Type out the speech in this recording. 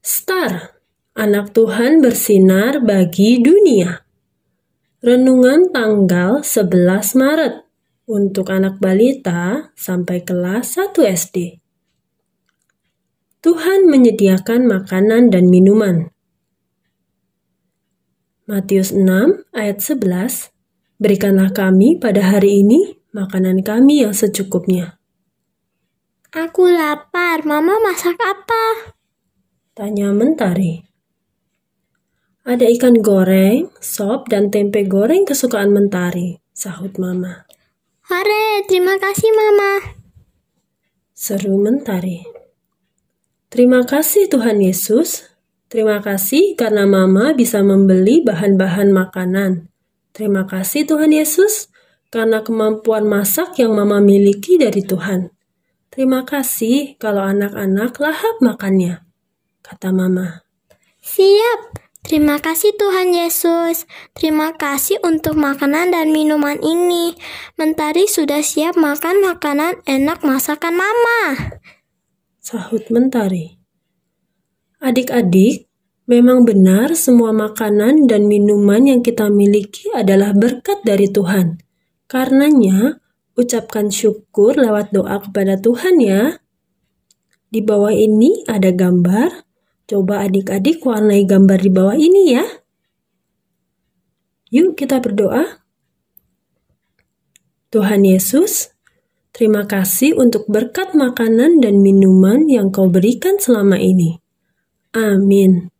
Star, anak Tuhan bersinar bagi dunia. Renungan tanggal 11 Maret untuk anak balita sampai kelas 1 SD. Tuhan menyediakan makanan dan minuman. Matius 6 ayat 11 Berikanlah kami pada hari ini makanan kami yang secukupnya. Aku lapar, Mama masak apa? Tanya Mentari. Ada ikan goreng, sop, dan tempe goreng kesukaan Mentari, sahut Mama. Hore, terima kasih Mama. Seru Mentari. Terima kasih Tuhan Yesus. Terima kasih karena Mama bisa membeli bahan-bahan makanan. Terima kasih Tuhan Yesus karena kemampuan masak yang Mama miliki dari Tuhan. Terima kasih kalau anak-anak lahap makannya kata Mama. Siap. Terima kasih Tuhan Yesus. Terima kasih untuk makanan dan minuman ini. Mentari sudah siap makan makanan enak masakan Mama. Sahut Mentari. Adik-adik, memang benar semua makanan dan minuman yang kita miliki adalah berkat dari Tuhan. Karenanya, ucapkan syukur lewat doa kepada Tuhan ya. Di bawah ini ada gambar Coba adik-adik warnai gambar di bawah ini ya. Yuk kita berdoa. Tuhan Yesus, terima kasih untuk berkat makanan dan minuman yang kau berikan selama ini. Amin.